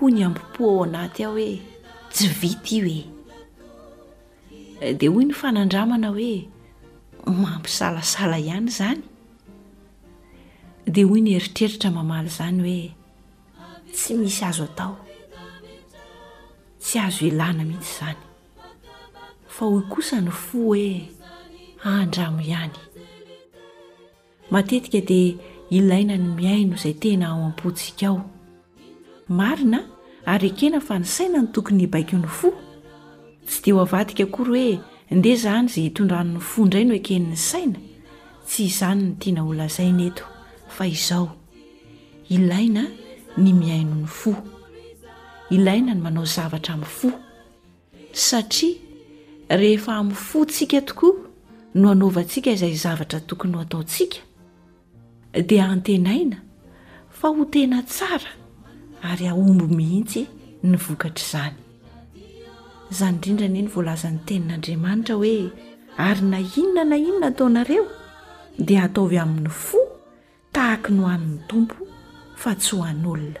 hoy ny ambopo ao anaty aho hoe tsy vita io e eh, dia hoy ny fanandramana hoe mampisalasala ihany izany dia hoy ny eritreritra mamaly izany hoe tsy misy azo atao tsy azo ilana mihitsy izany fa hoy kosa ny fo hoe andramo ihany Matetika dia ilaina ny mihaino izay tena ao am-pontsika ao. Marina ary ekena fa ny saina no tokony hibaiko ny fo. Tsy dia ho avadika akory hoe ndeha izany izay hitondran'ny fo indray no eken'ny saina. Tsy izany no tiana holazaina eto fa izao, ilaina ny mihaino ny fo. Ilaina ny manao zavatra amin'ny fo. satria rehefa amin'ny fontsika tokoa no anaovantsika izay zavatra tokony ho ataontsika dia antenaina fa ho tena tsara ary ahomby mihitsy ny vokatr'izany izany indrindra anie ny voalazan'ny tenin'andriamanitra hoe ary na inona na inona ataonareo dia ataovy amin'ny fo tahaky ny ho an'ny tompo fa tsy ho an'olona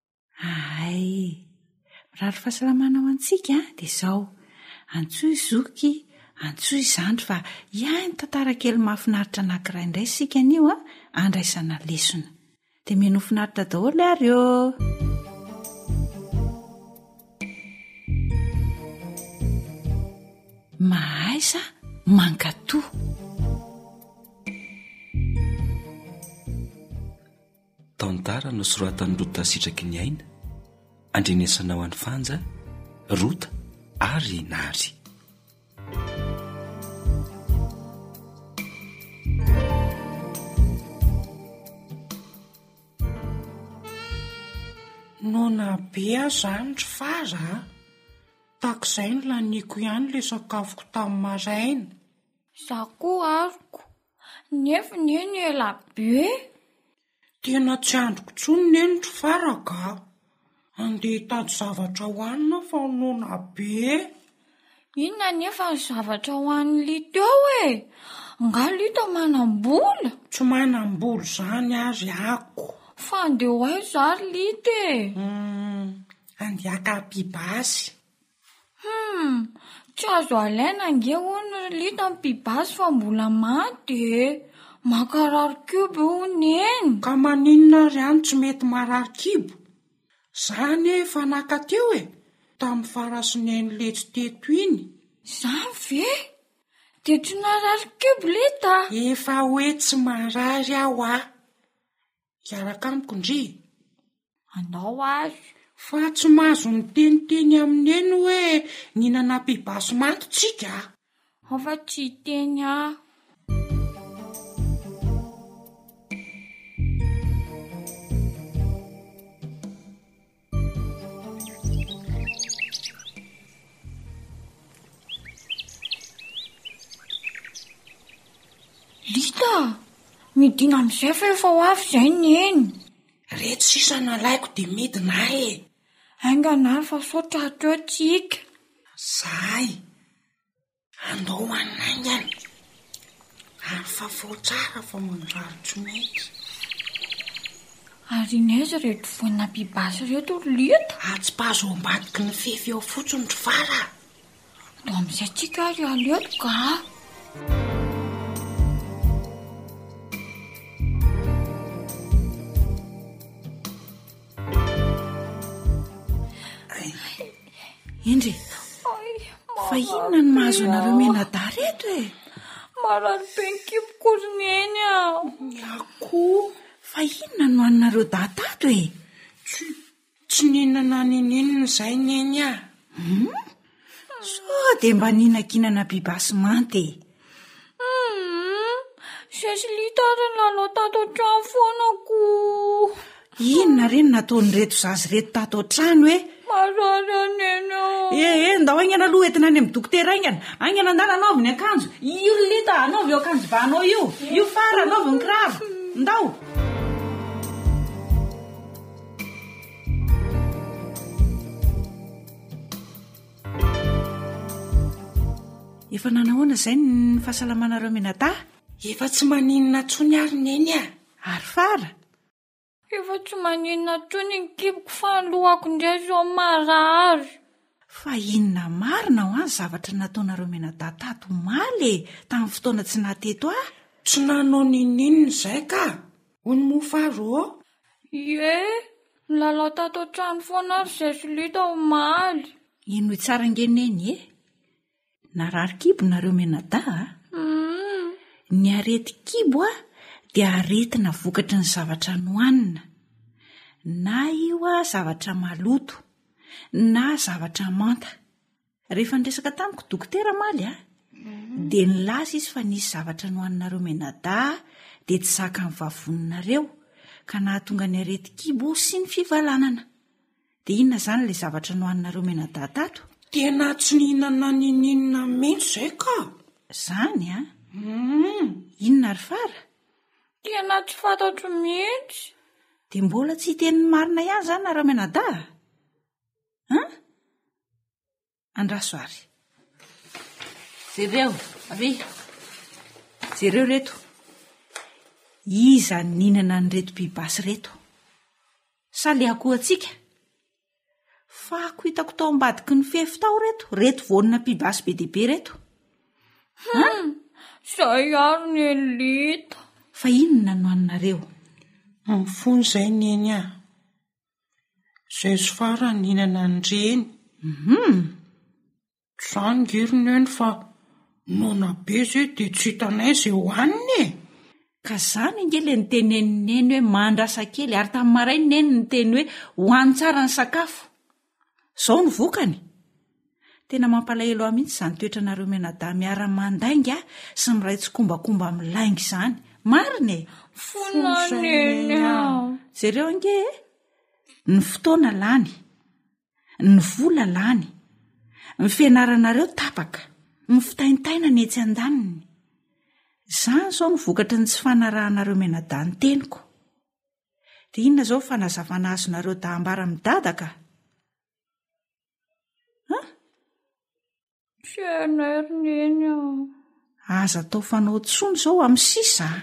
Ahay! Mirary fahasalamana ho antsika an, dia izao, antsoy zoky, antsoy zandry fa hiahy ny tantara kely mahafinaritra anankiray indray isika anio an, handraisana lesona. Dia mino ho finaritra daholo ary ô! mahaiza mankatoa. Tantara nosoratan'i Rota Sitraky ny Aina, andrenesana ho an'i Fanja, Rota ary i Nary. Noana be aho izany ry Fara a! Tak'izay nilaniako ihany ilay sakafoko tamin'ny maraina. Izaho koa aroko, Nefa neny ela be. Tena tsy andriko tsony neny ry fara ga. Andeha hitady zavatra ho hanina aho fa noana be. Inona nefa ny zavatra ho an'i Lito eo e? Nga Lito manam-bola? Tsy manam-bola izany ary ako. Fa andeha ho aiza ary Lito e? Andeha haka ampy basy. Humm! Tsy azo alaina ange hono ry Lita ny pibasy fa mbola maty e! Mankarary kibo io neny! Ka maninona ary any tsy mety marary kibo? Za anie efa naka teo e! Tamin'ny farasinay nilejy teto iny. Izany ve? Dia tsy narary kibo Lita? Efa hoe tsy marary aho a! hiaraka amiko ndry. Anao ary. Fa tsy mahazo miteniteny amin'ny neny hoe ny nanampy i Basimaty tsika. Ao fa tsy hiteny aho. Lita a! Midina amin'izay fa efa ho avy izay ny neny. Reto sisa no alaiko dia midina aho e! Haingana ary fa sao tra-teo tsika. Zahay. Andao manaingana ary fafao tsara fa manjary tsy maintsy. Ary iny aiza ireto voina pibasy ireto ry Lita? Atsipazo ao ambadiky ny fefy ao fotsiny ry Fara. Andao amin'izay isika ary aleo eto ka a! Endry e. Fa inona no mahazo anareo mianada reto e? Marary be ny kiboko ry neny a. Ny akoho. Fa inona no haninareo dahatato e? Tsy tsy ninona na nininona izay neny a. Hmm? Sao dia mba ninakinana biby asy manta e. Humm, Cecily tara nilalao tato an-trano foana koh. Inona re no nataon'ireto zaza ireto tato an-trano eh? Marary aho neny ô. Eh eh, ndao haingana aloha hoentina any amin'ny dokotera haingana. Haingana ndana anaovy ny akanjo. Io Lilita, anaovy io akanjo banao io. Io Fara, anaovy ny kiraro. Ndao. Efa nanahoana izay ny fahasalamanareo mianadahy? Efa tsy maninona intsony ary neny a! Ary Fara? Efa tsy maninona intsony ny kiboko fa ny lohako indray izao marary. Fa inona marina hoa ny zavatra nataonareo mianadahy tato omaly e, tamin'ny fotoana tsy naha teto ahy? Tsy nanao ninoninona izahay ka! Hoy ny mofaro ô! Ie, nilalao tato an-trano foana ry Zesolita omaly. Henoy tsara ange Neny e! Narary kibo nareo mianadahy a! Hum. Ny aretin-kibo a dia aretina vokatry ny zavatra nohanina. Na io a zavatra maloto, na zavatra manta. Rehefa niresaka tamiko dokotera maly a, mhm. dia nilaza izy fa nisy zavatra nohaninareo menada dia tsy zaka ny vavoninareo ka nahatonga ny areti-kibo sy ny fivalanana. Dia inona izany ilay zavatra nohaninareo menada tato? Tena tsy nihinana nininona mihitsy izay ka. Zany a? Mhm. Inona ary fara? Tena tsy fantatro mihitsy. Dia mbola tsy hiteny ny marina ihany izany nareo menada? An? Andraso ary. Jereo, avy. Jereo reto. Iza ninana an'ireto biby basy reto? Sa le akohantsika? Fako hitako tao ambadiky ny fefy tao reto, reto vonina biby basy be dia be reto. Hmm. Zay ary ny elita. Fa inona no aninareo? Mifono zay ny eny ah. Zay zo farany nihinana an'i Reny. Hum! Zany nge ry Neny fa noana be zay dia tsy hitanay zay hohaniny e! Ka zany nge le nitenenin'i Neny hoe mandrasa kely ary tamin'ny maraina i Neny niteny hoe hohano tsara ny sakafo. Zao no vokany. Tena mampalahelo ahy mihitsy izany toetranareo mianadahy miara-mandainga sy miray tsikombakomba amin'ny lainga izany. Marina e! Fonaneny aho. Jereo ange e! Ny fotoana lany, ny vola lany, ny fianaranareo tapaka, ny fitaintainana etsy an-daniny. Izany izao no vokatry ny tsy fanarahanareo mianadahy ny teniko. Dia inona izao ny fanazavana azonareo dahy ambara amin'i dada ka? CNR neny a. Aza atao fanao tsony zao am sisa a.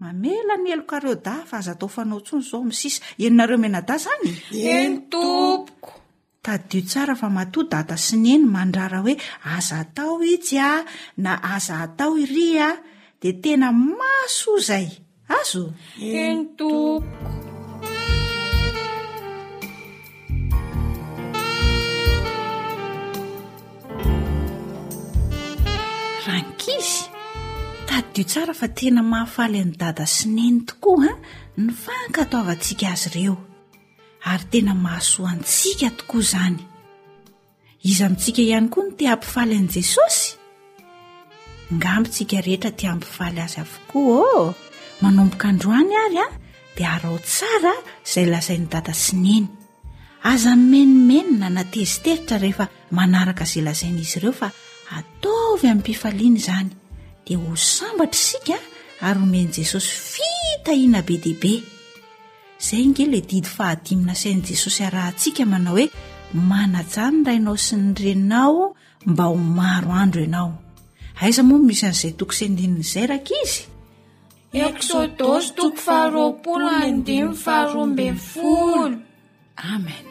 Mamela ny helokareo dahy fa aza atao fanao tsony zao am sisa. Eny nareo menadahy zany? Eny tompoko. Tadidio tsara fa matoa dada sy neny mandrara hoe aza atao itsy a na aza atao iry a dia tena maso zay. Azo? Heno tompoko. Rankizy, tadidio tsara fa tena mahafaly an'i Dada sy Neny tokoa ny fankatoavantsika azy ireo. Ary tena mahasoa antsika tokoa izany. Iza amintsika ihany koa no te hampifaly an'i Jesosy? Ngambo tsika rehetra te hampifaly azy avokoa ô! Manomboka androany ary an, dia arao tsara izay lazain'i dada sy neny. Aza mimenomenona na teziteritra rehefa manaraka izay lazain'izy ireo fa ataovy amim-pifaliana izany. Dia ho sambatra isika ary homen'i Jesosy fitahiana be dia be. Izay ange ilay didy fahadimy nasain'i Jesosy arahantsika manao hoe manajà ny rainao sy ny reninao mba ho maro andro ianao. Aiza moa misy an'izay toko sy andininy izay rankizy? Eksodosy toko faharoapolo andininy faharoa ambin'ny folo. Amen.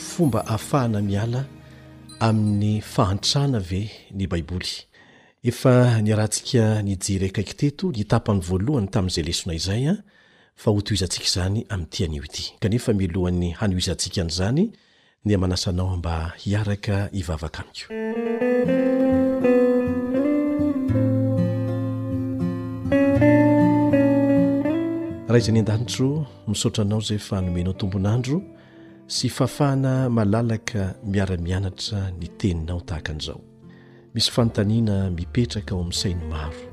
Fomba hahafahana miala amin'ny fahantrana ve ny Baiboly? Efa niarahantsika nijery akaiky teto ny tapany voalohany tamin'izay lesona izay fa hotohizantsika izany amin'ity anio ity. Kanefa mialohan'ny hanohizantsika an'izany dia manasa anao mba hiaraka hivavaka amiko. Ray izay any an-danitro, misaotra anao izay fa nomenao tombon'andro. sy fafana malalaka miara-mianatra ny teninao tahaka an'izao. Misy fanontaniana mipetraka ao amin'ny sain'ny maro.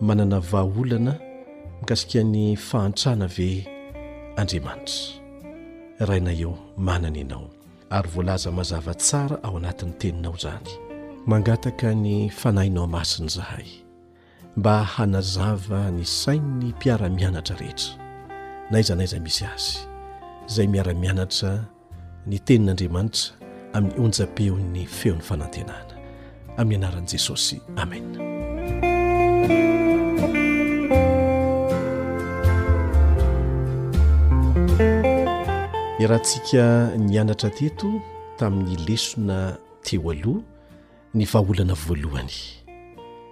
Manana vahaolana mikasikan'ny fahantrana ve Andriamanitra? Rainay eo, manana ianao ary voalaza mazava tsara ao anatin'ny teninao izany. Mangataka ny Fanahinao Masina izahay. mba hanazava ny sain'ny mpiara-mianatra rehetra, n'aiza n'aiza misy azy, izay miara-mianatra ny Tenin'Andriamanitra amin'ny onjam-peon'ny feon'ny fanantenana. Amin'ny anaran'i Jesosy. Amena. Iarahantsika nianatra teto tamin'ny lesona teo aloha Ny vahaolana voalohany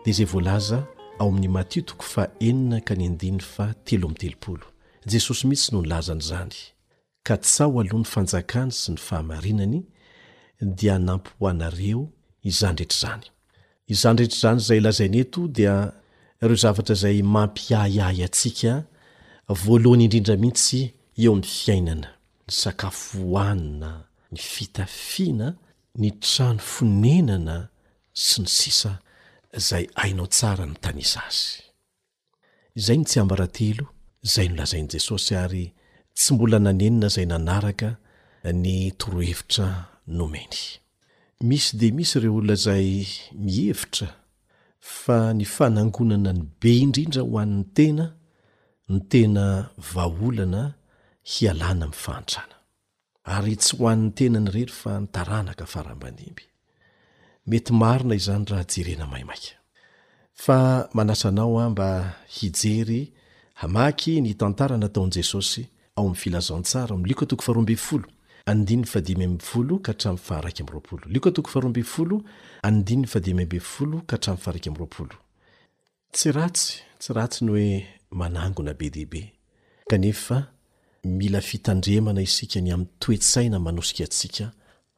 dia izay voalaza ao amin'ny Matio toko faha enina ka ny andininy faha telo amby telopolo. Jesosy mihitsy no nilaza an'izany, Katsaho aloha ny fanjakany sy ny fahamarinany, dia hanampy ho anareo izany rehetra izany. Izany rehetra izany izay lazainy eto dia ireo zavatra izay mampiahiahy antsika voalohany indrindra mihitsy eo amin'ny fiainana, ny sakafo hohanina, ny fitafiana ny trano fonenana sy ny sisa zay ainao tsara ny tanisa azy. Izay ny tsiambaratelo zay nolazain'i Jesosy ary tsy mbola nanenina zay nanaraka ny torohevitra nomeny. Misy dia misy ireo olona zay mihevitra fa ny fanangonana ny be indrindra ho an'ny tena no tena vahaolana hialana amin'ny fahantrana. Ary tsy ho an'ny tenany irery fa ny taranaka farambanimby. Mety marina izany raha jerena maimaika. Fa manasa anao aho mba hijery, hamaky ny tantara nataon'i Jesosy ao amin'ny Filazantsara, ao amin'ny Lioka toko faharoa ambin'ny folo, andininy fahadimy ambin'ny folo ka hatramin'ny faharaika amby roapolo. Lioka toko faharoa ambin'ny folo, andininy fahadimy ambin'ny folo ka hatramin'ny faharaika amby roapolo. Tsy ratsy, tsy ratsy ny hoe manangona be dia be, kanefa mila fitandremana isika ny amin'ny toe-tsaina manosika antsika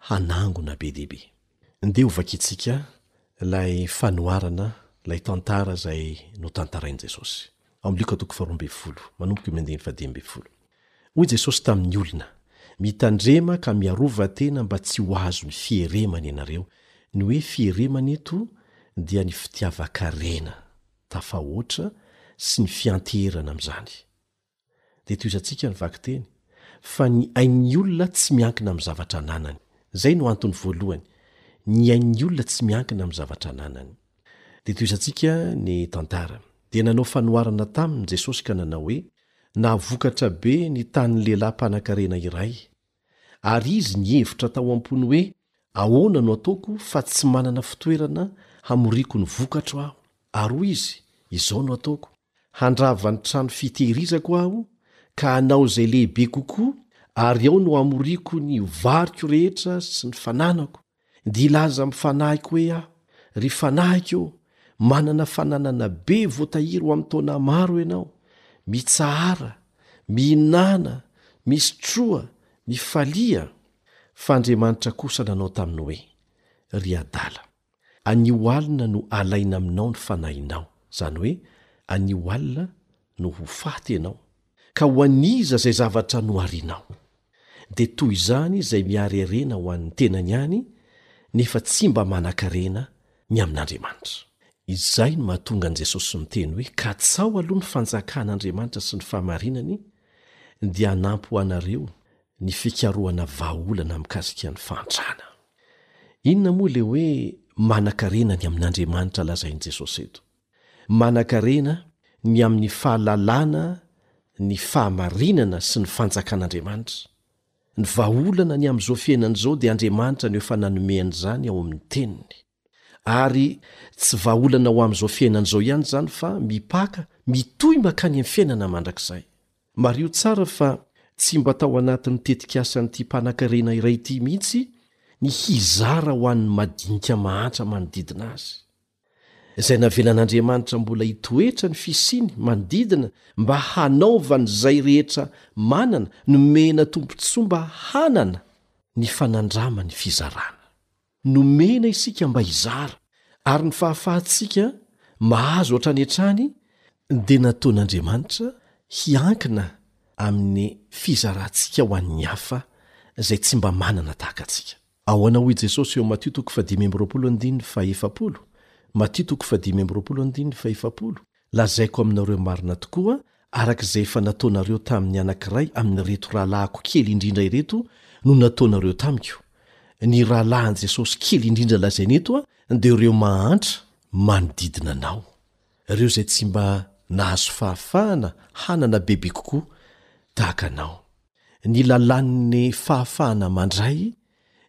hanangona be dia be. Ndeha hovakintsika ilay fanoharana ilay tantara izay notantarain'i Jesosy ao amin'ny Lioka toko faharoa ambin'ny folo, manomboka eo amin'ny andininy fahadimy ambin'ny folo. Hoy Jesosy tamin'ny olona, Mitandrema ka miarova tena mba tsy ho azon'ny fieremany ianareo, ny hoe fieremany eto dia ny fitiavan-karena tafahoatra sy ny fianteherana amin'izany. Dia tohizantsika ny vakiteny, fa ny ain'ny olona tsy miankina amin'ny zavatra ananany. Izay no antony voalohany, ny ain'ny olona tsy miankina amin'ny zavatra ananany. Dia tohizantsika ny tantara, dia nanao fanoharana taminy Jesosy ka nanao hoe, Nahavokatra be ny tanin'ny lehilahy mpanankarena iray, ary izy nihevitra tao am-pony hoe, 'Ahoana no ataoko fa tsy manana fitoerana hamoriako ny vokatro aho? Ary hoy izy, 'Izao no ataoko, Handrava ny trano fitehirizako aho, ka hanao izay lehibe kokoa, ary ao no hamoriako ny variko rehetra sy ny fananako. Dia hilaza amin'ny fanahiko hoe aho, Ry fanahiko ô, manana fananana be voatahiry ho amin'ny taona maro ianao, mitsahara, mihinàna, misotroa, mifalia. Fa Andriamanitra kosa nanao taminy hoe, Ry adala, anio alina no alaina aminao ny fanahinao, izany hoe, anio alina no ho faty ianao, ka ho an'iza izay zavatra noharianao? Dia toy izany izay miharerena ho an'ny tenany ihany nefa tsy mba manan-karena ny amin'Andriamanitra. Izay no mahatonga an'i Jesosy niteny hoe, Katsaho aloha ny fanjakan'Andriamanitra sy ny fahamarinany, dia hanampy ho anareo ny fikarohana vahaolana mikasika ny fahantrana. Inona moa ilay hoe manan-karena ny amin'Andriamanitra lazain'i Jesosy eto? Manankarena ny amin'ny fahalalana ny fahamarinana sy ny fanjakan'Andriamanitra. Ny vahaolana ny amin'izao fiainana izao dia Andriamanitra no efa nanome an'izany ao amin'ny Teniny. Ary tsy vahaolana ho amin'izao fiainana izao ihany izany fa mipaka mitohy mankany amin'ny fiainana mandrakizay. Mariho tsara fa tsy mba tao anatin'ny tetikasan'ity mpanankarena iray ity mihitsy ny hizara ho an'ny madinika mahantra manodidina azy. izay navelan'Andriamanitra mbola hitoetra ny fisiany manodidina mba hanaovany izay rehetra manana nomena tombontsoa mba hanana ny fanandramany fizarana. Nomena isika mba hizara, ary ny fahafahantsika mahazo hatrany hatrany dia nataon'Andriamanitra hiankina amin'ny fizarantsika ho an'ny hafa izay tsy mba manana tahaka antsika. Ahoana hoy Jesosy eo amin'ny Matio toko fahadimy amby roapolo andininy fahefapolo? Matio toko fahadimy amby roapolo andininy fahefapolo, Lazaiko aminareo marina tokoa, araka izay efa nataonareo tamin'ny anankiray amin'ireto rahalahiko kely indrindra ireto no nataonareo tamiko. Ny rahalahin'i Jesosy kely indrindra lazainy eto dia ireo mahantra manodidina anao. Ireo izay tsy mba nahazo fahafahana hanana bebe kokoa tahaka anao. Ny lalàn'ny fahafahana mandray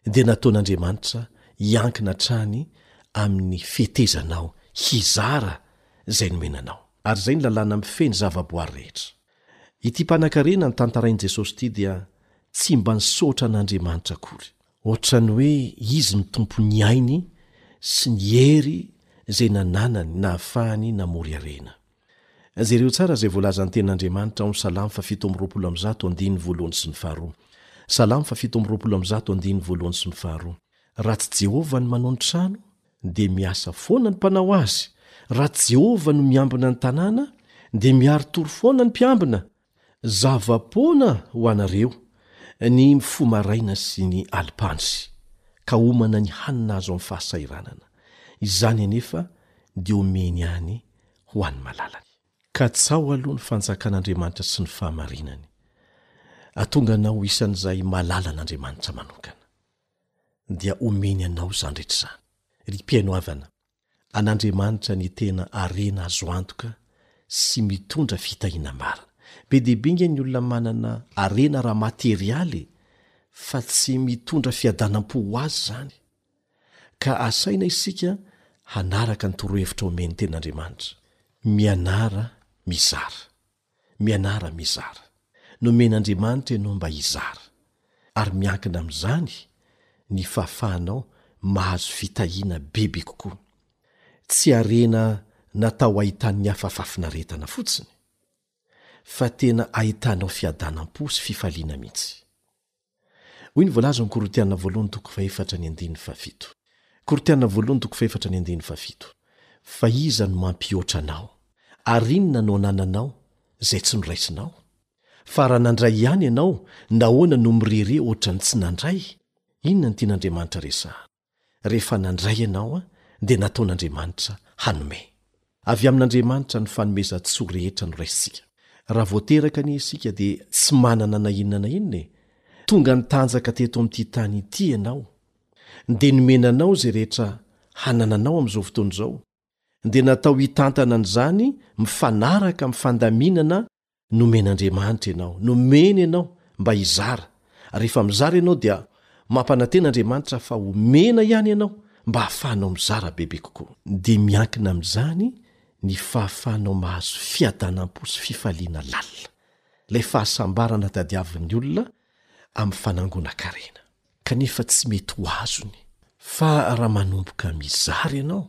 dia nataon'Andriamanitra hiankina hatrany amin'ny fetezanao hizara izay nomeny anao. Ary izay ny lalàna mifehy ny zavaboary rehetra. Ity mpanankarena notantarain'i Jesosy ity dia tsy mba nisaotra an'Andriamanitra akory. Hoatran'ny hoe izy mitompo ny ainy sy ny hery izay nananany nahafahany namory harena. Jereo tsara izay voalazan'ny Tenin'Andriamanitra ao amin'ny Salamo fahafito amby roapolo amby zato andininy voalohany sy ny faharoa. Salamo fahafito amby roapolo amby zato andininy voalohany sy ny faharoa. Raha tsy Jehovah no manao ny trano, dia miasa foana ny mpanao azy, raha tsy Jehovah no miambina ny tanàna, dia miari-tory foana ny mpiambina, Zava-poana ho anareo ny mifoha maraina sy ny alim-pandry, ka homana ny hanina azo amin'ny fahasahiranana. Izany anefa dia omeny any ho an'ny malalany. Katsaho aloha ny fanjakan'Andriamanitra sy ny fahamarinany, hahatonga anao ho isan'izay malalan'Andriamanitra manokana. Dia omeny anao izany rehetra izany. Ry mpihaino havana, an'Andriamanitra ny tena harena azo antoka sy mitondra fitahiana marina. Be dia be ange ny olona manana harena ara-materialy fa tsy mitondra fiadanam-po ho azy izany. Ka asaina isika hanaraka ny torohevitra omen'ny Tenin'Andriamanitra, Mianara mizara. Mianara mizara. Nomen'Andriamanitra ianao mba hizara, ary miankina amin'izany ny fahafahanao mahazo fitahiana bebe kokoa. Tsy harena natao hahitan'ny hafa fahafinaretana fotsiny, fa tena hahitanao fiadanam-po sy fifaliana mihitsy. Hoy ny voalazan'ny Korintiana voalohany toko fahefatra ny andininy fahafito. Korintiana voalohany toko fahefatra ny andininy fahafito, Fa iza no mampihoatra anao? Ary inona no anananao, izay tsy noraisinao? Fa raha nandray ihany ianao, nahoana no mirere hoatran'ny tsy nandray? Inona no tian'Andriamanitra resahana? Rehefa nandray ianao dia nataon'Andriamanitra hanome. Avy amin'Andriamanitra ny fanomezan-tsoa rehetra noraisintsika. Raha vao teraka anie isika dia tsy manana na inona na inona e! Tonga nitanjaka teto amin'ity tany ity ianao dia nomena anao izay rehetra hanananao amin'izao fotoana izao dia natao hitantana an'izany mifanaraka amin'ny fandaminana nomen'Andriamanitra ianao, nomeny ianao mba hizara. Rehefa mizara ianao dia mampanantena Andriamanitra fa homena ihany ianao mba hahafahanao mizara bebe kokoa. Dia miankina amin'izany ny fahafahanao mahazo fiadanam-po sy fifaliana lalina, ilay fahasambarana tadiavin'ny olona amin'ny fanangonan-karena. kanefa tsy mety ho azony. Fa raha manomboka mizara ianao,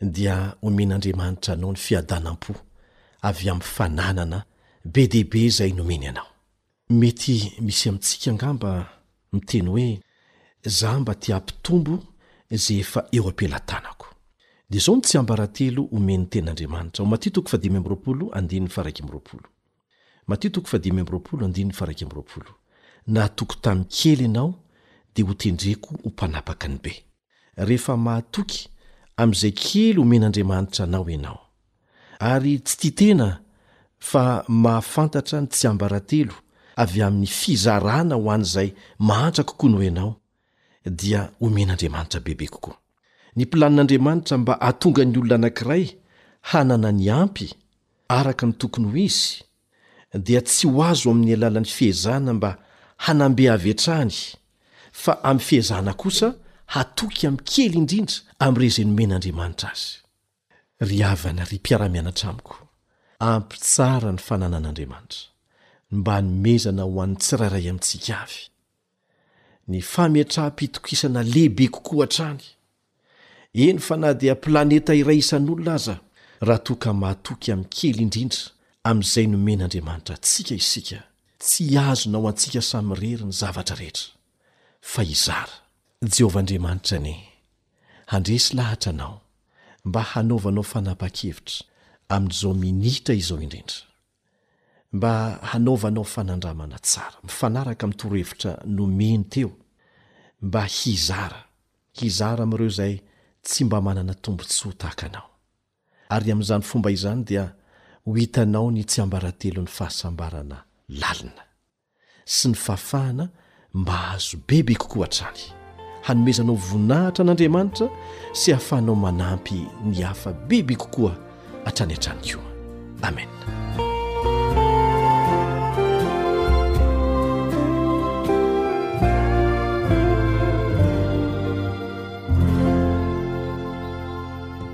dia omen'Andriamanitra anao ny fiadanam-po avy amin'ny fananana be dia be izay nomeny anao. Mety misy amintsika angamba miteny hoe, Izaho mba te hampitombo izay efa eo am-pelatanako. Dia izao ny tsiambaratelo omen'ny Tenin'Andriamanitra ao Matio toko fahadimy amby roapolo, andininy faharaika amby roapolo. Matio toko fahadimy amby roapolo andininy faharaika amby roapolo Na hatoky tamin'ny kely ianao, dia hotendreko ho mpanapaka ny be. Rehefa mahatoky amin'izay kely omen'Andriamanitra anao ianao, ary tsy tia tena fa mahafantatra ny tsiambaratelo avy amin'ny fizarana ho an'izay mahantra kokoa noho ianao, dia omen'Andriamanitra bebe kokoa. Ny planin'Andriamanitra mba hahatonga ny olona anankiray hanana ny ampy araka ny tokony ho izy dia tsy ho azo amin'ny alalan'ny fiezahana mba hanambe avy hatrany fa amin'ny fiezahana kosa hatoky amin'ny kely indrindra amin'irey izay nomen'Andriamanitra azy. Ry havana, ry mpiara-mianatra amiko, ampy tsara ny fananan'Andriamanitra mba hanomezana ho an'ny tsirairay amintsika avy ny fametraham-pitokisana lehibe kokoa hatrany, eny fa na dia planeta iray isan'olona aza, raha toa ka mahatoky amin'ny kely indrindra amin'izay nomen'Andriamanitra antsika isika, tsy azonao antsika samirery ny zavatra rehetra. fa hizara. Jehovah Andriamanitra anie handresy lahatra anao mba hanaovanao fanapahan-kevitra amin'izao minitra izao indrindra, mba hanaovanao fanandramana tsara mifanaraka amin'ny torohevitra nomeny teo mba hizara, hizara amin'ireo izay tsy mba manana tombontsoa tahaka anao. Ary amin'izany fomba izany dia ho hitanao ny tsiambaratelon'ny fahasambarana lalina. sy ny fahafahana mba hahazo bebe kokoa hatrany. Hanomezanao voninahitra an'Andriamanitra sy hahafahanao manampy ny hafa bebe kokoa hatrany hatrany koa. Amena.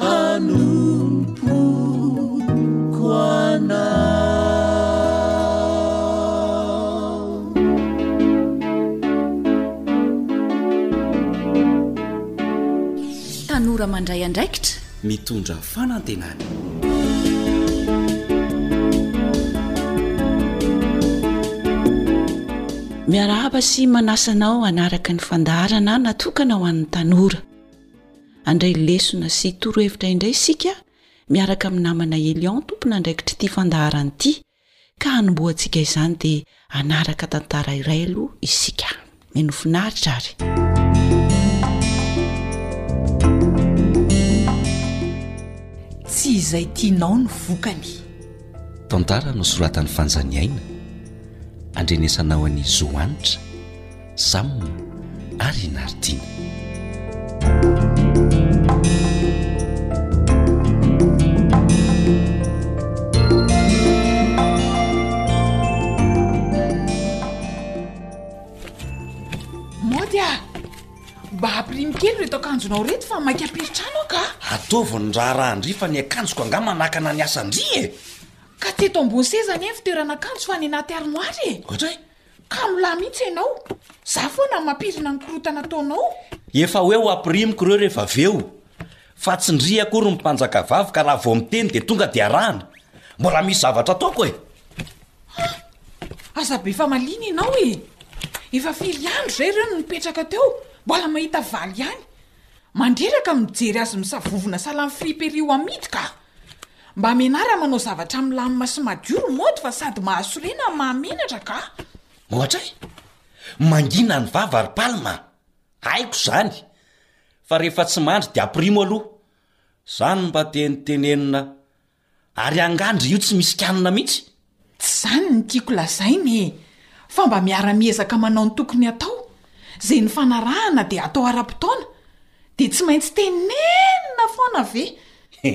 hanompoko anao. Tanora mandray andraikitra, mitondra fanantenana. Miarahaba sy manasa anao hanaraka ny fandaharana natokana ho an'ny tanora. Handray lesona sy torohevitra indray isika miaraka amin'ny namana Elion tompon'andraikitr'ity fandaharana ity ka hanombohantsika izany dia hanaraka tantara iray aloha isika. Mino finaritra ary. Tsy izay tianao no vokany. Tantara nosoratan'i Fanja Niaina, andrenesanao an'i Zo Hanitra. Sam ary i Nardina. Mody a! Mba ampirimo kely ireto akanjonao ireto fa maika hampiry trano aho ka! Ataovy ny raharahan-dry fa ny akanjoko angaha manakana ny asan-dry e! Ka tsy eto ambony seza anie ny fitoeran'akanjo fa any anaty armoara e! Ohatra hoe? Kamo lahy mihitsy ianao. Za foana no mampirina ny korotana ataonao. Efa hoe ho apirimiko ireo rehefa avy eo. Fa tsy ndry akory ny mpanjakavavy ka raha vao miteny dia tonga dia arahana. Mbola misy zavatra ataoko e! Ah! Aza be famaliana ianao e! Efa firy andro izay ireo no nipetraka teo, mbola mahita valy ihany. Mandreraka no mijery azy misavovona sahala ny friperie ho amidy ka! Mba menarana manao zavatra milamina sy madio ry Maud fa sady mahasolena no mahamenatra ka! Ohatra e! Mangina ny vava ry Palm a! Haiko izany fa rehefa tsy mandry dia aprimo aloha! Izany mba tiany tenenina ary angandry io tsy misy kianina mihitsy? Tsy izany no tiako lazaina e! Fa mba miara-miezaka manao ny tokony atao, izay nifanarahana dia atao ara-potoana, dia tsy maintsy tenenina foana ve? He!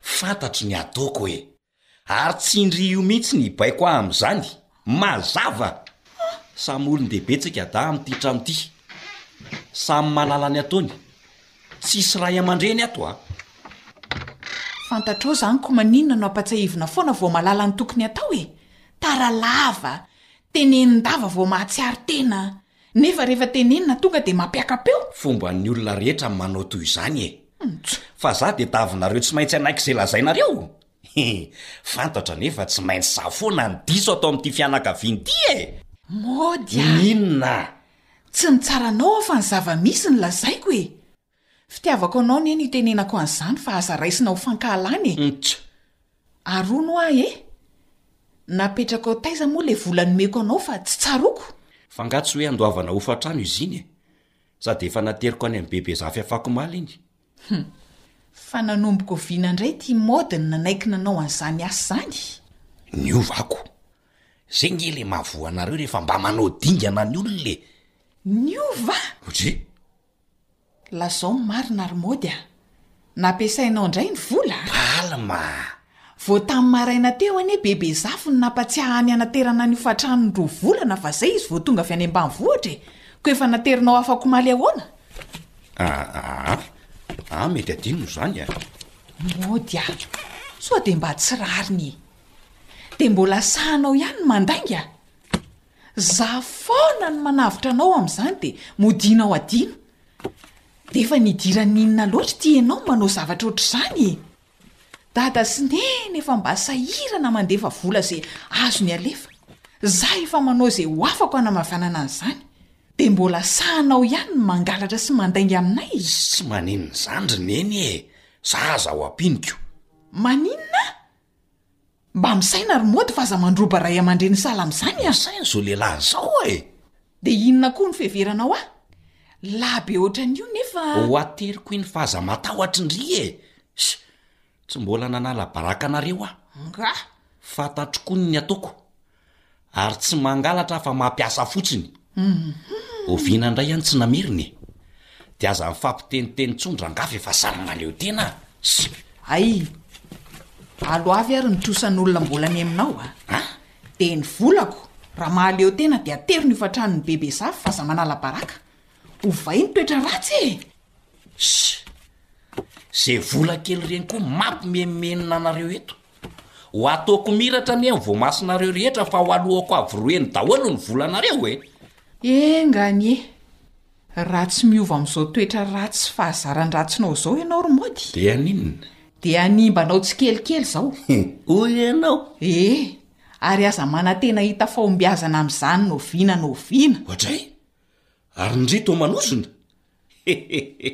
Fantatro ny ataoko e! Ary tsindrio mihitsy ny baiko ahy amin'izany! Mazava! Samy olon-dehibe tsika da amin'ity trano ity. Samy mahalala ny ataony. Tsisy ray aman-dreny ato a! Fantatrao zany ko maninona no ampatsahivina foana vao mahalala ny tokony atao e! Tara lava, tenenin-dava vao mahatsiaro tena, nefa rehefa tenenina tonga dia mampiaka-peo! Fomban'ny olona rehetra ny manao toy izany e! Fa za dia davinareo tsy maintsy hanaiky izay lazainareo! He! Fantatra anie fa tsy maintsy za foana ny diso ato amin'ity fianakaviana ity e! Mody a! Inona? Tsy ny tsaranao aho fa ny zava-misy no lazaiko e! Fitiavako anao anie no itenenako an'izany fa aza raisina ho fankahalana e! Ntch! Arono hoa e! Napetrakao taiza moa ilay vola nomeko anao fa tsy tsaroako? F'angaha tsy hoe handoavana hofan-trano izy iny e! Sady efa nateriko any amin'i Bebe Zafy afakomaly iny. Hum! Fa nanomboka oviana indray ity mode ny nanaiky nanao an'izany asa izany? Niova ako. Zay nge le mahavoa anareo rehefa mba manao dingana ny olona e! Niova? Oje! Lazao ny marina ary Mody a! Nampiasainao indray ny vola a! Alma! Vao tamin'ny maraina teo anie Bebe Zafy no nampatsiahy ny hanaterana ny hofan-tranony roa volana fa zay izy vao tonga avy any ambanivohitra e! Koa efa naterinao afakomaly ahoana? Aa! Aa mety adinony izany a! Mody a! Sao dia mba tsy rariny e! dia mbola sahanao ihany ny mandainga? Za foana no manavotra anao amin'izany dia modianao adino. Dia efa nidiran'ny inona loatra ity ianao no manao zavatra ohatr'izany e! Dada sy Neny efa mba sahirana mandefa vola izay azony alefa, za efa manao izay ho afako hanamavanana an'izany, dia mbola sahanao ihany ny mangalatra sy mandainga aminay? Tsy maninona izany ry Neny e! Za aza ho ampiniko. Maninona? Mba misaina ry mody fa aza mandroba ray aman-dreny sahala amin'izany e! Misaina izao lehilahy izao e! Dia inona koa no fiheveranao ahy? Lahy be ohatran'io nefa. Ho ateriko iny fa aza matahotry ny ry e! Ssh! Tsy mbola nanala baraka anareo aho. Angaha? Fantatro koa ny ataoko. Ary tsy mangalatra fa mampiasa fotsiny. Oviana indray any tsy namerina e? Dia aza mifampiteniteny intsony rangahy fa efa sahy manaleo tena a! Hay! Alo avy ary ny trosan'olona mbola ny aminao a! An? Dia ny volako, raha mahaleo tena dia ateriny io fatranon'i Bebe Zafy fa aza manala baraka. Ovay ny toetra ratsy e! Sy! Izay vola kely ireny koa mampimemenona anareo eto. Ho ataoko miratra anie ny voamasonareo rehetra fa ho aloako avy roa heny daholo ny volanareo e! Enga anie! Raha tsy miova amin'izao toetra ratsy sy fahazaran-dratsinao izao ianao ry Mody, Dia haninona? dia hanimba anao tsikelikely izao. Hoy ianao? Ee, ary aza manantena hahita fahombiazana amin'izany noviana noviana. Ohatray? Ary ny ry Toamanozona? He he he!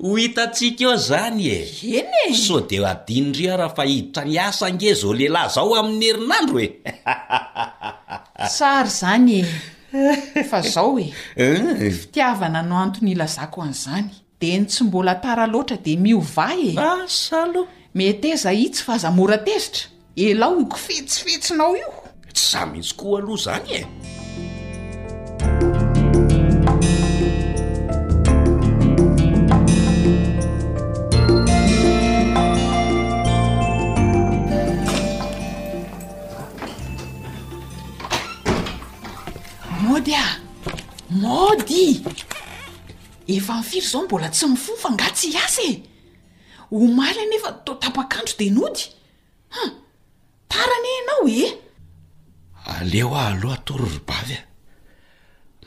Ho hitantsika eo izany e! Eny e! Sao dia hadinondry aho raha fa hiditra miasa ange izao lehilahy izao amin'ny herinandro e! Sa ary izany e! Fa izao e! Fitiavana no antony ilazako an'izany. Dia ny tsy mbola tara loatra dia miovà e! Asa aloha! Meteza itsy fa aza mora tezitra! Elao io kifetsifetsinao io! Tsy za mihitsy koa aloha izany e! Mody a! Mody! Efa amin'ny firy izao no mbola tsy mifoha fa angaha tsy hiasa e! Omaly anefa toa tapak'andro dia nody. Hum! Tara anie ianao ee! Aleo aho aloha hatory ry bavy a!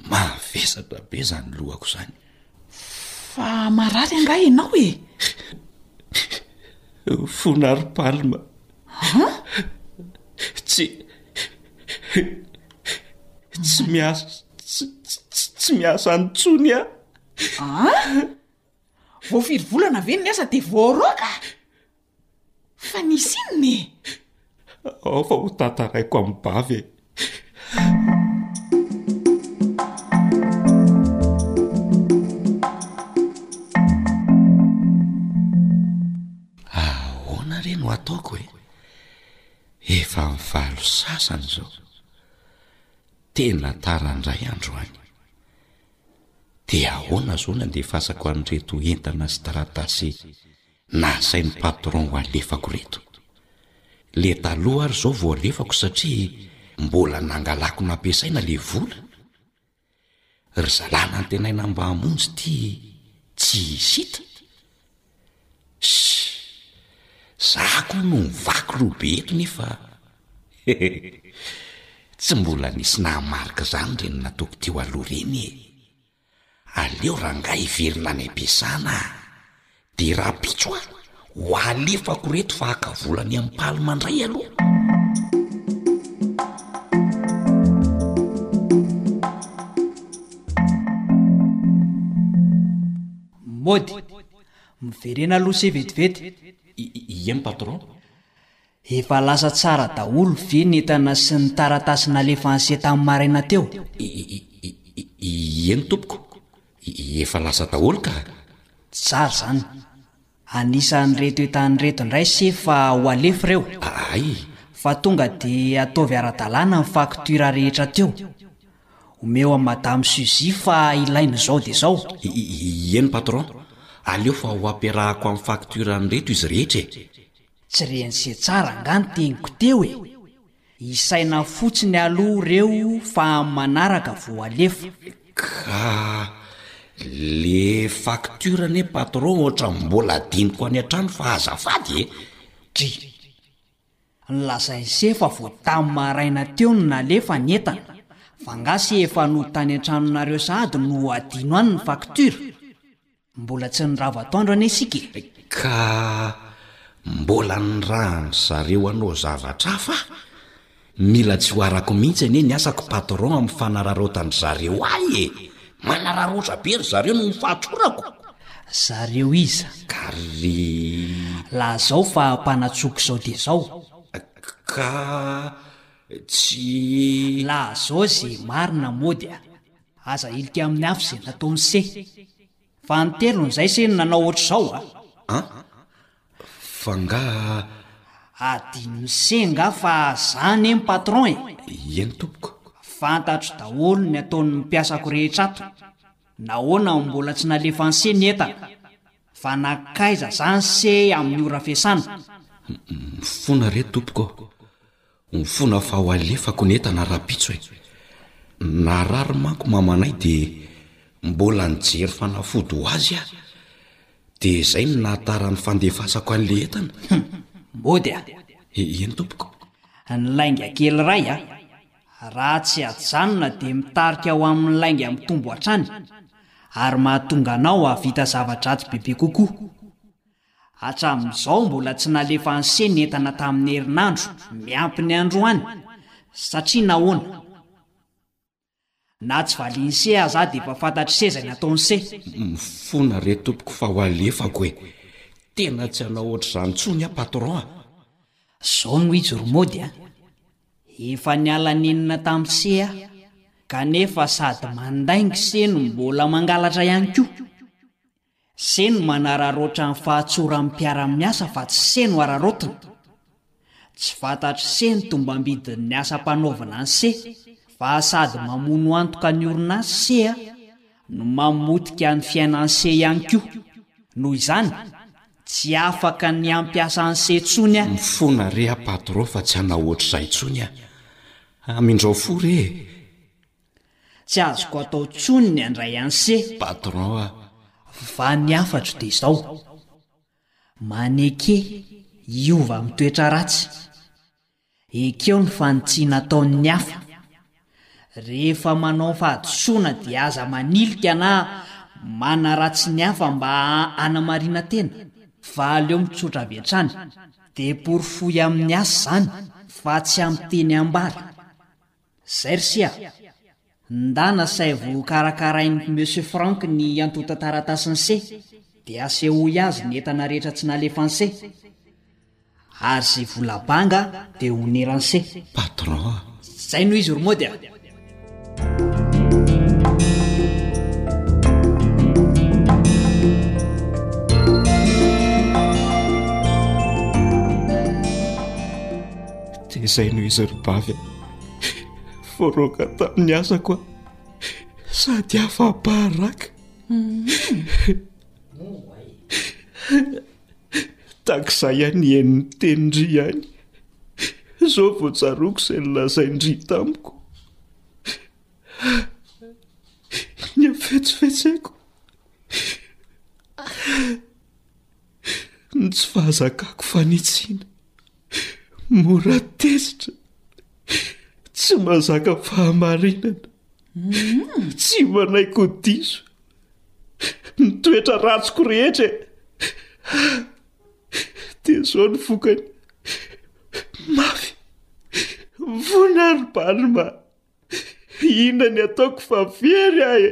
Mavesatra be izany lohako izany. Fa marary angaha ianao e! Fona ry Palma, An? Tsy. Tsy miasa. Tsy miasa any intsony aho. An? Vao firy volana ve ny asa dia voaroaka? Fa nisy inona e? Ao fa ho tantaraiko amin'ny bavy e. Ahoana re no ataoko e? Efa ny valo sasany izao. Tena tara indray androany. Dia ahoana izao no andefasako an'ireto entana sy taratasy. Nahasain'ny patron ho alefako reto. Le taloha ary zao vao alefako satria mbola nangalako nampiasaina le vola. Ry zalahy nantenaina mba hamonjy ty tsy hisy hita. Ssy. Za ko no mivaky loha be eto nefa hehehe. Tsy mbola nisy nahamarika zany reny nataoko teo aloha reny e. Aleo rangahy hiverina any am-piasana a! Dia rahampitso a! Ho alefako ireto fa haka vola any amin'ny mpaly mandray aloha. Mody! Miverena aloha se vetivety. Eny patron. Efa lasa tsara daholo ve ny entana sy ny taratasy nalefa an'se tamin'ny maraina teo? Iieny tompoko, efa lasa daholo ka. Tsara izany. Anisan'ireto entana ireto indray se fa ho alefa ireo? Ay. Fa tonga dia ataovy ara-dalàna ny facture rehetra teo. Omeo an'i Madame Suzy fa ilaina izao dia izao. Iieny patron, aleo fa ho ampiarahako amin'ny facture an'ireto izy rehetra e. Tsy ren'se tsara nga ny teniko teo e! Isaina fotsiny aloha reo fa am manaraka vo alefa. Ka le facture anie patron ohatran'ny mbola adinoko any an-trano fa azafady e! Dry. Nolazain'se fa vo tam maraina teo no nalefa ny entana, fa nga se efa nody tany an-tranonareo sahady no adino any ny facture? Mbola tsy nirava atoandro anie isika e! Ka mbola nirahan-dry zareo hanao zavatra hafa aho? Mila tsy ho arako mihitsy anie ny asako patron amin'ny fanararaotan-dry zareo ahy e! Manararaotra be ry zareo noho ny fahatsorako! Zareo iza? Ka ry. Lazao fa mpanatsoko izao dia izao. Ka tsy. Lazao izay marina mody a! Aza hilika amin'ny hafa izay nataon'i se. Fa ny telony izay se no nanao ohatr'izao a! A! Fa angaha. Adinon'i se angaha fa za anie ny patron e! Eny tompoko. Fantatro daholo ny ataon'ny mpiasako rehetra ato. Nahoana no mbola tsy nalefan'i se ny entana? Fa nankaiza izany se amin'ny ora fiasana? Mifona re tompoko. Ny fona fa ho alefako ny entana rahampitso e! Narary manko mamanay dia mbola nijery fanafody ho azy aho, dia izay no nahatara ny fandefasako an'ilay entana. Humm! Mody a! Eny tompoko. Ny lainga kely iray a! Raha tsy ajanona dia mitarika ho amin'ny lainga mitombo hatrany, ary mahatonga anao hahavita zava-dratsy bebe kokoa. Hatramin'izao mbola tsy nalefa anse ny entana tamin'ny herinandro miampy ny androany. Satria nahoana? Na tsy valian'ise aza dia efa fantatr'ise izay nataon'ise. Mifona re tompoko fa ho alefako e! Tena tsy hanao ohatr'izany intsony aho patron a! Izao no izy ry Mody a! Efa niala nenina tamin'ise aho, kanefa sady mandainga ise no mbola mangalatra ihany koa. Ze no manararaotra ny fahatsoran'ny mpiara-miasa fa tsy se no araraotina. Tsy fantatry se ny tombambidin'ny asa mpanaovina ny se fa sady mamono antoka ny orinasa se a no mamotika ny fiainan'ny se ihany koa. Noho izany, tsy afaka ny hampiasa ny se tsony a. Mifona re a patro fa tsy hanao ohatr'izay tsony a. Amindrao fo re e. Tsy azoko atao tsony ny andray anse. Patron a! Va ny hafatro de zao. Maneke hiova am toetra ratsy. Ekeo ny fanitsiana ataon ny hafa. Rehefa manao fahadisoana de aza manilika na manaratsy ny hafa mba hanamarina tena. Fa aleo mitsotra avy hatrany. De porofoy am ny asa zany fa tsy am teny ambara. Zay ry sia! Ndana asaivo ho karakarain'i Monsieur Franck ny antontan-taratasin'se dia asehoy azy ny entana rehetra tsy nalefan'se, ary ze vola banga dia oniran'se. Patron a! Zay no izy ry Mody a! Dia izay no izy ry bavy a! Voaroaka tamin'ny asako aho sady afa-baraka. Takizay aho nihaino ny tenin-dry ihany. Izao vao tsaroako izay nolazain-dry tamiko. Ny hafetsifetseko. ny tsy fahazakako fanitsiana, mora tezitra, tsy mazaka fahamarinana, hmm. tsy manaiko diso, ny toetra ratsiko rehetra dia izao ny vokany mafy vonarobalo ma Inona ny ataoko fa very aho e!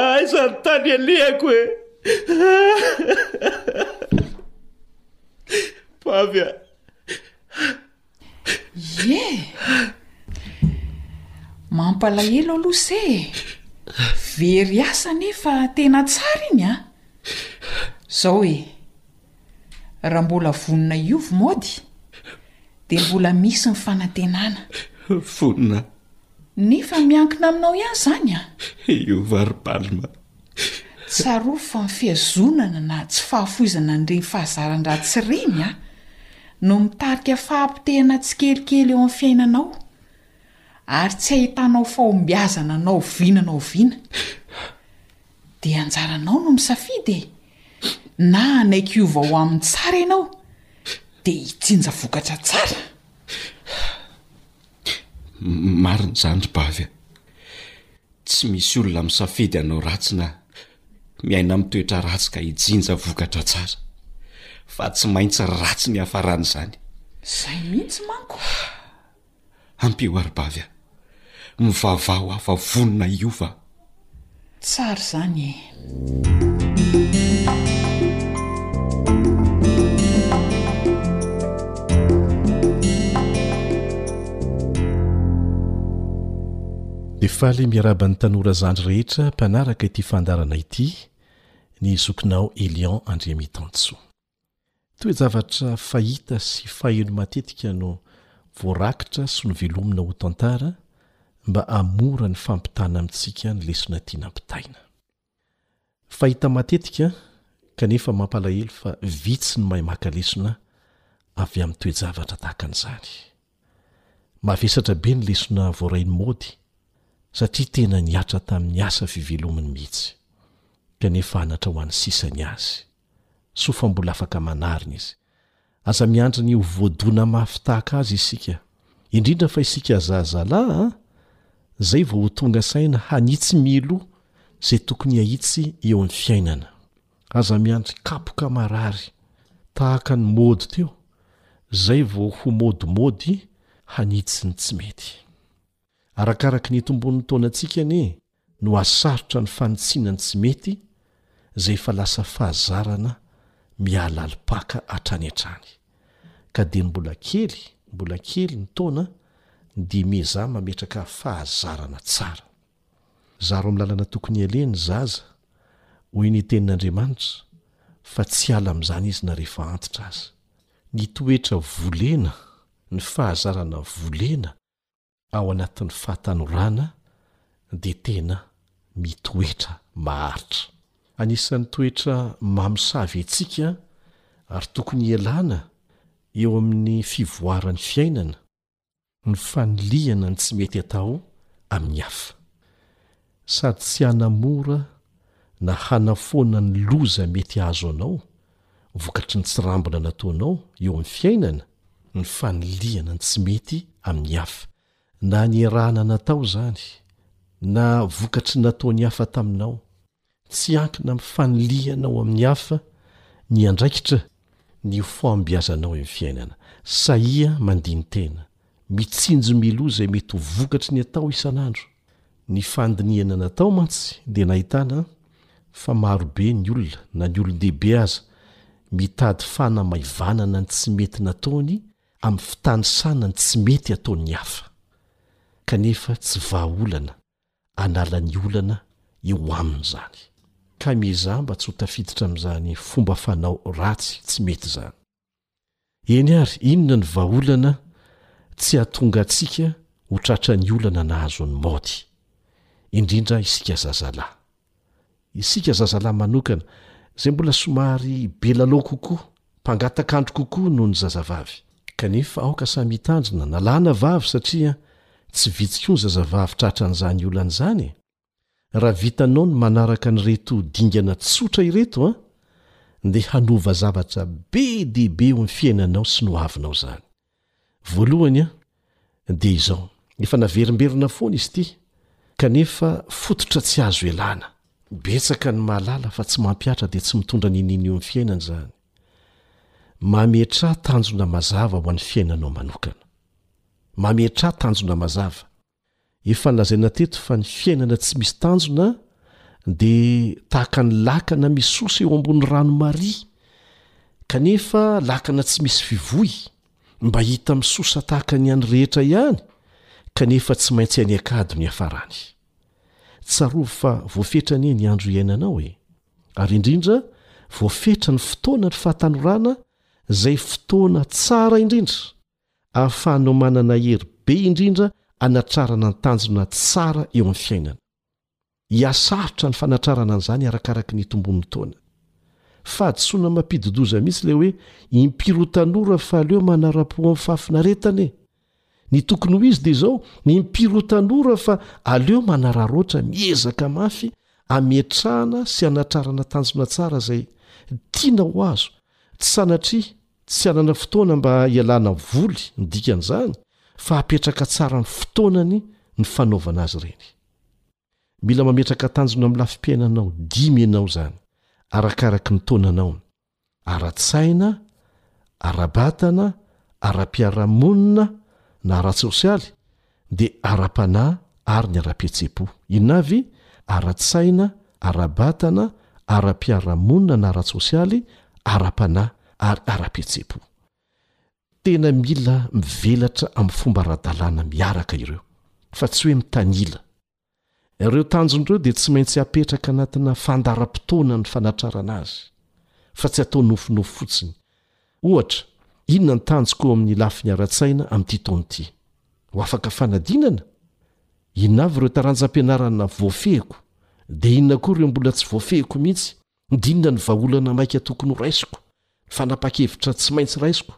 Aiza ny tany alehako e! Pavy a! Ie! Mampalahelo aloha se e! Very asa nefa tena tsara iny an! Zao e! Raha mbola vonona hiova mody, dia mbola misy ny fanantenana. Vonona. Nefa miankina aminao ihany izany an! Hiova ry Palma. Tsarovy fa ny fihazonana na tsy fahafoizana an'ireny fahazaran-dratsy ireny an, no mitarika fahapotehana tsikelikely eo amin'ny fiainanao, ary tsy ahitanao fahombiazana na oviana na oviana. Dia anjaranao no misafidy e! Na hanaiky hiova ho amin'ny tsara ianao, dia hitsinja vokatra tsara. Marina izany ry Bavy a! Tsy misy olona misafidy hanao ratsy na miaina amin'ny toetra ratsy ka hijinja vokatra tsara, fa tsy maintsy ratsy ny hiafaran'izany. Izay mihitsy manko. Ampio ary bavy a! Mivavaha ho aho fa vonona hiova aho. Tsara izany e! Dia faly miarahaba ny tanora zandry rehetra mpanaraka ity fandaharana ity, ny zokinao Elion Andriamitansoa. Toe-javatra fahita sy faheno matetika no voarakitra sy novelomina ho tantara mba hahamora ny fampitana amintsika ny lesona tiana ampitaina. Fahita matetika kanefa mampalahelo fa vitsy ny mahay maka lesona avy amin'ny toe-javatra tahaka an'izany. Mavesatra be ny lesona voarain'i Modi satria tena nihatra tamin'ny asa fivelominy mihitsy, kanefa anatra ho an'ny sisa ny azy. Soa fa mbola afaka manarina izy. Aza miandry ny ho voadona mafy tahaka azy isika, indrindra fa isika zazalahy an! izay vao ho tonga saina hanitsy mialoha izay tokony hahitsy eo amin'ny fiainana. Aza miantso kapoka marary tahaka ny mody teo zay vao ho modimody hanitsy ny tsy mety. Arakaraky ny itombon'ny taonantsika anie no asarotra ny fanitsiana ny tsy mety zay efa lasa fahazarana miala alipaka hatrany hatrany. Ka dia mbola kely mbola kely ny taona dia miezaha mametraka fahazarana tsara. Zaro amin'ny lalana tokony hialeny ny zaza, hoy ny Tenin'Andriamanitra, fa tsy hiala amin'izany izy na rehefa antitra aza. Ny toetra volena, ny fahazarana volena ao anatin'ny fahatanorana dia tena mitoetra maharitra. Anisan'ny toetra mamosavy antsika ary tokony hialana eo amin'ny fivoaran'ny fiainana ny fanilihana ny tsy mety atao amin'ny hafa, sady tsy hanamora na hanafoana ny loza mety hahazo anao vokatry ny tsirambina nataonao eo amin'ny fiainana, ny fanilihana ny tsy mety amin'ny hafa, na niarahana natao izany, na vokatry ny nataon'ny hafa taminao. Tsy ankina amin'ny fanilihana ho amin'ny hafa ny andraikitra ny ho fahombiazanao eo amin'ny fiainana. Sahia mandini-tena. Mitsinjo mialoha izay mety ho vokatry ny atao isan'andro. Ny fandinihana natao mantsy dia nahitana fa marobe ny olona, na ny olon-dehibe aza, mitady fanamaivanana ny tsy mety nataony amin'ny fitanisana ny tsy mety ataon'ny hafa. Kanefa tsy vahaolana hanala ny olana eo aminy izany. Ka miezaha mba tsy ho tafiditra amin'izany fomba fanao ratsy tsy mety izany. Eny ary, inona ny vahaolana tsy hahatonga antsika ho tratran'ny olana nahazo an'i Maud, indrindra isika zazalahy? Isika zazalahy manokana, izay mbola somary be lalao kokoa, mpangataka andro kokoa noho ny zazavavy. Kanefa aoka samy hitandrina na lahy na vavy satria tsy vitsy koa ny zazavavy tratra an'izany olana izany e! Raha vitanao ny manaraka an'ireto dingana tsotra ireto an! dia hanova zavatra be dia be eo amin'ny fiainanao sy ny hoavinao izany. Voalohany an, dia izao, efa naverimberina foana izy ity, kanefa fototra tsy azo ialana. Betsaka ny mahalala fa tsy mampihatra dia tsy mitondra niniana eo amin'ny fiainana izany. Mametraha tanjona mazava ho an'ny fiainanao manokana. Mametraha tanjona mazava. Efa nolazaina teto fa ny fiainana tsy misy tanjona dia tahaka ny lakana misosa eo ambony rano mari, kanefa lakana tsy misy fivoy, mba hita misosa tahaka ny an'ny rehetra ihany, kanefa tsy maintsy any an-kady no hiafarany. Tsarovy fa voafetra anie ny andro iainanao e! Ary indrindra, voafetra ny fotoana ny fahatanorana, izay fotoana tsara indrindra! ahafahanao manana hery be indrindra hanatrarana ny tanjona tsara eo amin'ny fiainana. Hihasarotra ny fanatrarana an'izany arakaraky ny hitomboan'ny taona. Fahadisoana mampidi-doza mihitsy ilay hoe impiro tanora fa aleo manara-po amin'ny fahafinaretana e! Ny tokony ho izy dia izao, impiro tanora fa aleo manararaotra, miezaka mafy hametrahana sy hanatrarana tanjona tsara izay tiana ho azo, tsy sanatria Tsy hanana fotoana mba hialana voly ny dikan'izany fa hapetraka tsara ny fotoanany ny fanaovana azy ireny. Mila mametraka tanjona amin'ny lafim-piainanao dimy ianao izany arakaraky ny taonanao, ara-tsaina, ara-batana, ara-piarahamonina na ara-tsosialy, dia ara-panahy ary ny ara-pihetseham-po. Inona avy? Ara-tsaina, ara-batana, ara-piarahamonina na ara-tsosialy, ara-panahy ary ara-pihetseham-po. Tena mila mivelatra amin'ny fomba ara-dalàna miaraka ireo, fa tsy hoe mitanila. Ireo tanjona ireo dia tsy maintsy apetraka anatina fandaharam-potoana ny fanatrarana azy, fa tsy atao nofinofy fotsiny. Ohatra, inona ny tanjoko eo amin'ny lafiny ara-tsaina amin'ity taona ity? Ho afaka fanadinana? Inona avy ireo taranjam-pianarana voafehiko, dia inona koa ireo mbola tsy voafehiko mihitsy? Ndinona ny vahaolana maika tokony horaisiko, ny fanapa-kevitra tsy maintsy raisiko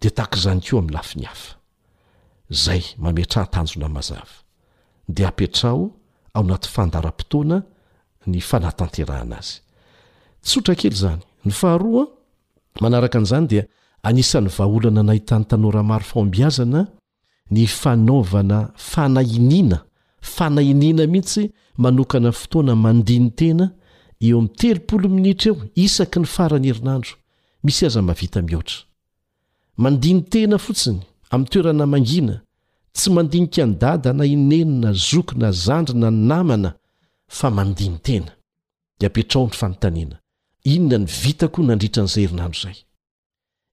dia tahaka izany koa amin'ny lafiny hafa. Izay mametraha tanjona mazava, dia apetraho ao anaty fandaharam-potoana ny fanatanterahana azy. Tsotra kely izany. Ny faharoa manaraka an'izany dia anisan'ny vahaolana nahitan'ny tanora maro fahombiazana Ny fanaovana fanahiniana, fanahiniana mihitsy manokana fotoana mandini-tena eo amin'ny telopolo minitra eo isaky ny faran'ny herinandro, misy aza mahavita mihoatra. Mandini-tena fotsiny, amin'ny toerana mangina, tsy mandinika an'i dada na i neny na zoky na zandry na namana fa mandini-tena. Dia apetraho ny fanontaniana, inona no vitako nandritra an'izay herinandro izay?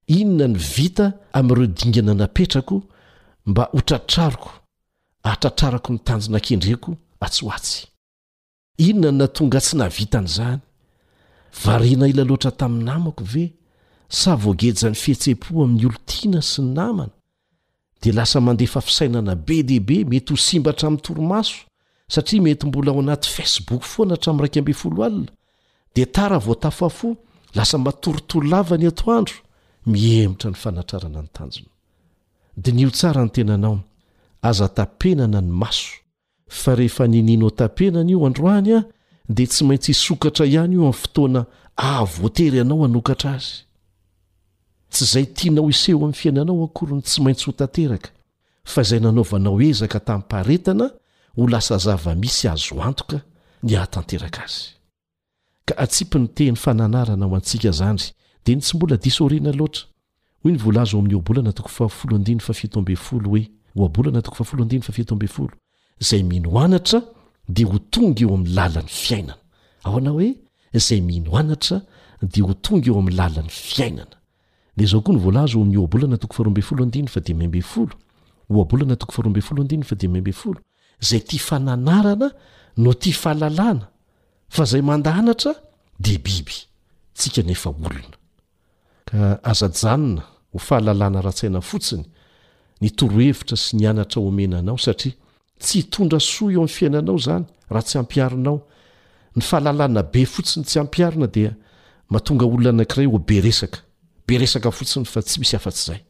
Inona no vita amin'ireo dingana napetrako mba hotratrariko hahatratrarako ny tanjona kendreko atsy ho atsy? Inona no nahatonga tsy nahavita an'izany? Variana ela loatra tamin'ny namako ve sa voagejan'ny fihetseham-po amin'ny olon-tiana sy ny namana dia lasa mandefa fisainana be dia be mety ho simba hatramin'ny torimaso satria mety mbola ao anaty facebook foana hatramin'ny raika ambin'ny folo alina dia tara vao tafafo lasa matoritory lava ny atoandro mihemotra ny fanatrarana ny tanjona diniho tsara ny tenanao aza tapenana ny maso fa rehefa ny Nino Tapena anio androany a dia tsy maintsy hisokatra ihany io amin'ny fotoana aha voatery ianao hanokatra azy. Tsy izay tianao hiseho amin'ny fiainanao akory no tsy maintsy ho tanteraka fa izay nanaovanao ezaka tamim-paharetana ho lasa zava-misy azo antoka ny hahatanteraka azy. Ka atsipy ny teny fananarana ho antsika zandry dia ny tsy mbola diso aoriana loatra. Hoy ny voalaza ao amin'ny Ohabolana toko fahafolo andininy fahafito ambin'ny folo hoe, Ohabolana toko fahafolo andininy fahafito ambin'ny folo, Izay mino anatra dia ho tonga eo amin'ny lalan'ny fiainana. Ahoana hoe, izay mino anatra dia ho tonga eo amin'ny lalan'ny fiainana? Dia izao koa no voalaza ao amin'ny Ohabolana toko faharoa ambin'ny folo andininy fahadimy ambin'ny folo, Ohabolana toko faharoa ambin'ny folo andininy fahadimy ambin'ny folo, Izay tia fananarana no tia fahalalana, fa izay manda anatra dia biby, tsika anefa olona. Ka aza ajanona ho fahalalana ara-tsaina fotsiny ny torohevitra sy ny anatra omena anao, satria Tsy hitondra soa eo amin'ny fiainanao izany raha tsy ampiharinao. Ny fahalalana be fotsiny tsy ampiharina dia mahatonga olona anankiray ho be resaka, be resaka fotsiny fa tsy misy afa-tsy izay.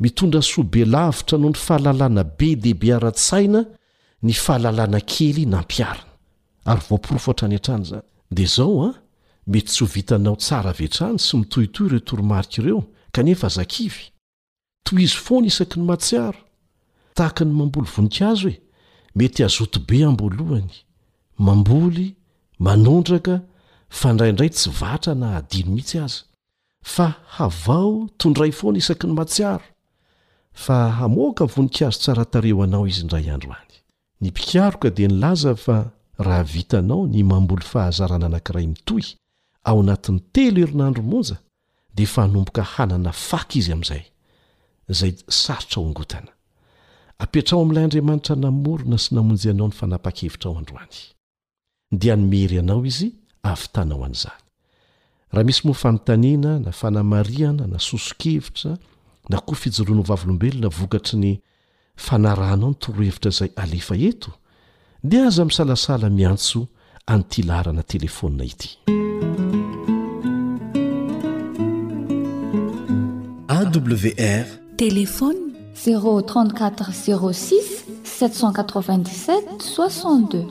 Mitondra soa be lavitra noho ny fahalalana be dia be ara-tsaina ny fahalalana kely nampiharina. Ary voaporofo hatrany hatrany izany. Dia izao an, mety tsy ho vitanao tsara avy hatrany sy mitohitohy ireo toromarika ireo, kanefa aza kivy. Tohizo foana isaky ny mahatsiaro, tahaka ny mamboly voninkazo e, mety hazoto be am-boalohany, mamboly, manondraka, fa indraindray tsy vatra na hadino mihitsy aza, fa havao, tondray foana isaky ny mahatsiaro, fa hamoaka voninkazo tsara tarehy ho anao izy indray andro any. Ny mpikaroka dia nilaza fa raha vitanao ny mamboly fahazarana anankiray mitohy ao anatin'ny telo herinandro monja dia efa hanomboka hanana faka izy amin'izay, izay sarotra hongotana. Apetraho amin'ilay Andriamanitra namorona sy namonjy anao ny fanapahan-kevitrao androany. dia ny mery anao izy ahavitana ho an'izany raha misy moa fanontaniana na fanamarihana na soso-kevitra na koa fijoroana ho vavolombelona vokatry ny fanarahanao ny torohevitra izay alefa eto dia aza misalasala miantso an'ity laharana telefona ity awr Telefaonina. Zéro trente quatre zéro six sept cent quatre vingt dix sept soixante deux.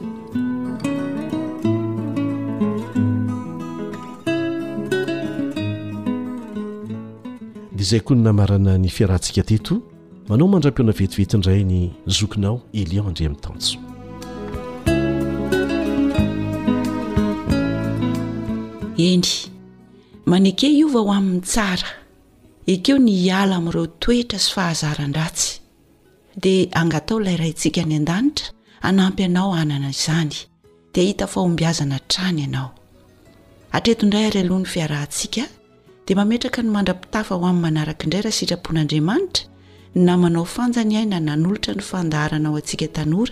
izay koa ny namarana ny fiarahantsika teto manao mandra-piona vetivety indray ny zokinao elion ndry amin'ny tanjo eny maneke iova ho amin'ny tsara Ekeo ny hiala amin'ireo toetra sy fahazaran-dratsy, dia angataho ilay Raintsika any An-danitra hanampy anao hanana izany, dia hahita fahombiazana hatrany ianao. Hatreto indray ary aloha ny fiarahantsika, dia mametraka ny mandra-pitafa ho amin'ny manaraka indray raha sitrapon'Andriamanitra, ny namanao Fanja ny aina nanolotra ny fandaharana ho antsika tanora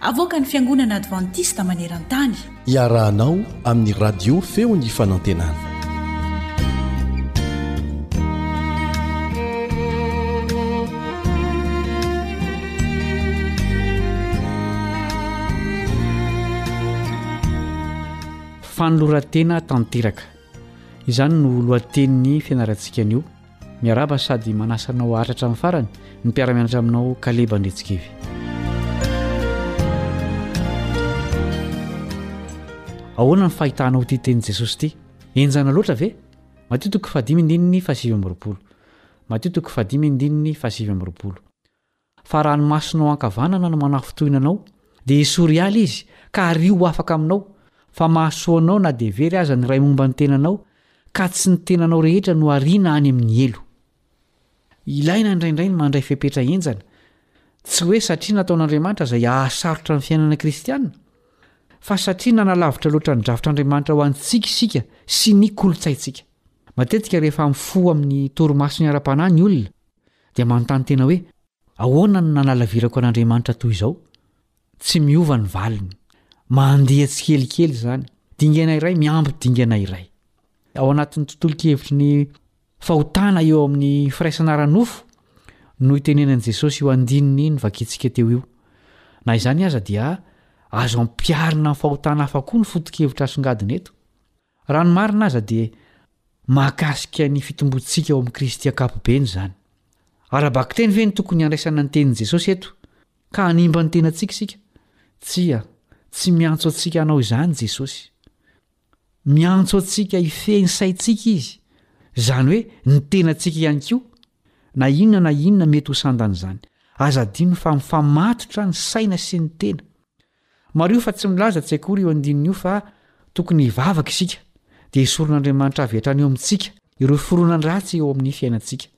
Avoakan'ny Fiangonana Advantista maneran-tany. Iarahanao amin'ny Radio Feon'ny Fanantenana. Fanoloran-tena tanteraka. Izany no lohatenin'ny fianarantsika anio. Miarahaba sady manasa anao haharitra hatramin'ny farany ny mpiara-mianatra aminao Kaleba Andritsikivy. Ahoana ny fahitanao ity tenin'i Jesosy ity? Henjana loatra ve? Matio toko fahadimy andininy fahasivy amby roapolo. Matio toko fahadimy andininy fahasivy amby roapolo. Fa raha ny masonao ankavanana no manafintohina anao, dia esory hiala izy, ka ario ho afaka aminao, fa mahasoa anao na dia very aza ny ray momba ny tenanao, ka tsy ny tenanao rehetra no ariana any amin'ny helo. Ilaina indraindray ny mandray fepetra henjana, tsy hoe satria nataon'Andriamanitra izay hahasarotra ny fiainana kristiana, fa satria nanalavitra loatra ny drafitr'Andriamanitra ho antsika isika sy ny kolontsaintsika. Matetika rehefa mifoha amin'ny torimasony ara-panahy ny olona, dia manontany tena hoe, Ahoana no nanalavirako an'Andriamanitra toy izao? Tsy miova ny valiny. Mandeha tsikelikely izany, dingana iray miampy dingana iray. Ao anatin'ny tontolon-kevitry ny fahotana eo amin'ny firaisana ara-nofo no itenenan'i Jesosy io andininy novakintsika teo io. Na izany aza dia azo ampiharina amin'ny fahotana hafa koa ny foto-kevitra asongadina eto. Raha ny marina aza dia mahakasika ny fitomboantsika ao amin'i Kristy ankapobeny izany. Ara-bakiteny ve no tokony handraisana ny tenin'i Jesosy eto, ka hanimba ny tenantsika isika? Tsia, tsy miantso antsika hanao izany Jesosy. Miantso antsika hifehy ny saintsika izy, izany hoe ny tenantsika ihany koa. Na inona na inona mety ho sandan'izany, aza adino fa mifamatotra ny saina sy ny tena. Mariho fa tsy milaza tsy akory io andininy io fa tokony hivavaka isika, dia hesorin'Andriamanitra avy hatrany eo amintsika ireo foronan-dratsy eo amin'ny fiainantsika.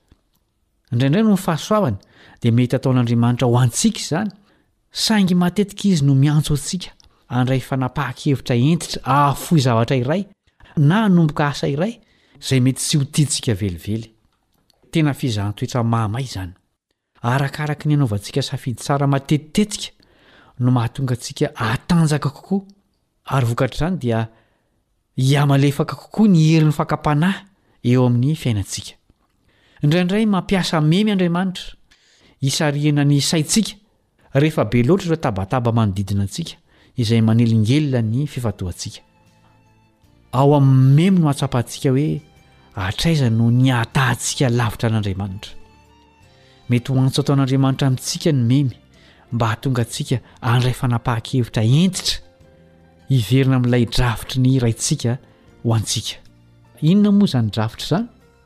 Indraindray noho ny fahasoavany dia mety ataon'Andriamanitra ho antsika izany, saingy matetika izy no miantso antsika handray fanapahan-kevitra hentitra hahafoy zavatra iray na hanomboka asa iray izay mety tsy ho tiantsika velively. Tena fizahan-toetra mahamay izany. Arakaraky ny anaovantsika safidy tsara matetitetika no mahatonga antsika hatanjaka kokoa, ary vokatr'izany dia hihamalefaka kokoa ny herin'ny fakam-panahy eo amin'ny fiainantsika. Indraindray mampiasa memy Andriamanitra hisarihana ny saintsika rehefa be loatra ireo tabataba manodidina antsika izay manelingelina ny fifantohantsika. Ao amin'ny memy no ahatsapantsika hoe hatraiza no niatahantsika lavitra an'Andriamanitra. Mety ho antso ataon'Andriamanitra amintsika ny memy mba hahatonga antsika handray fanapahan-kevitra hentitra hiverina amin'ilay drafitry ny Raintsika ho antsika. Inona moa izany drafitra izany?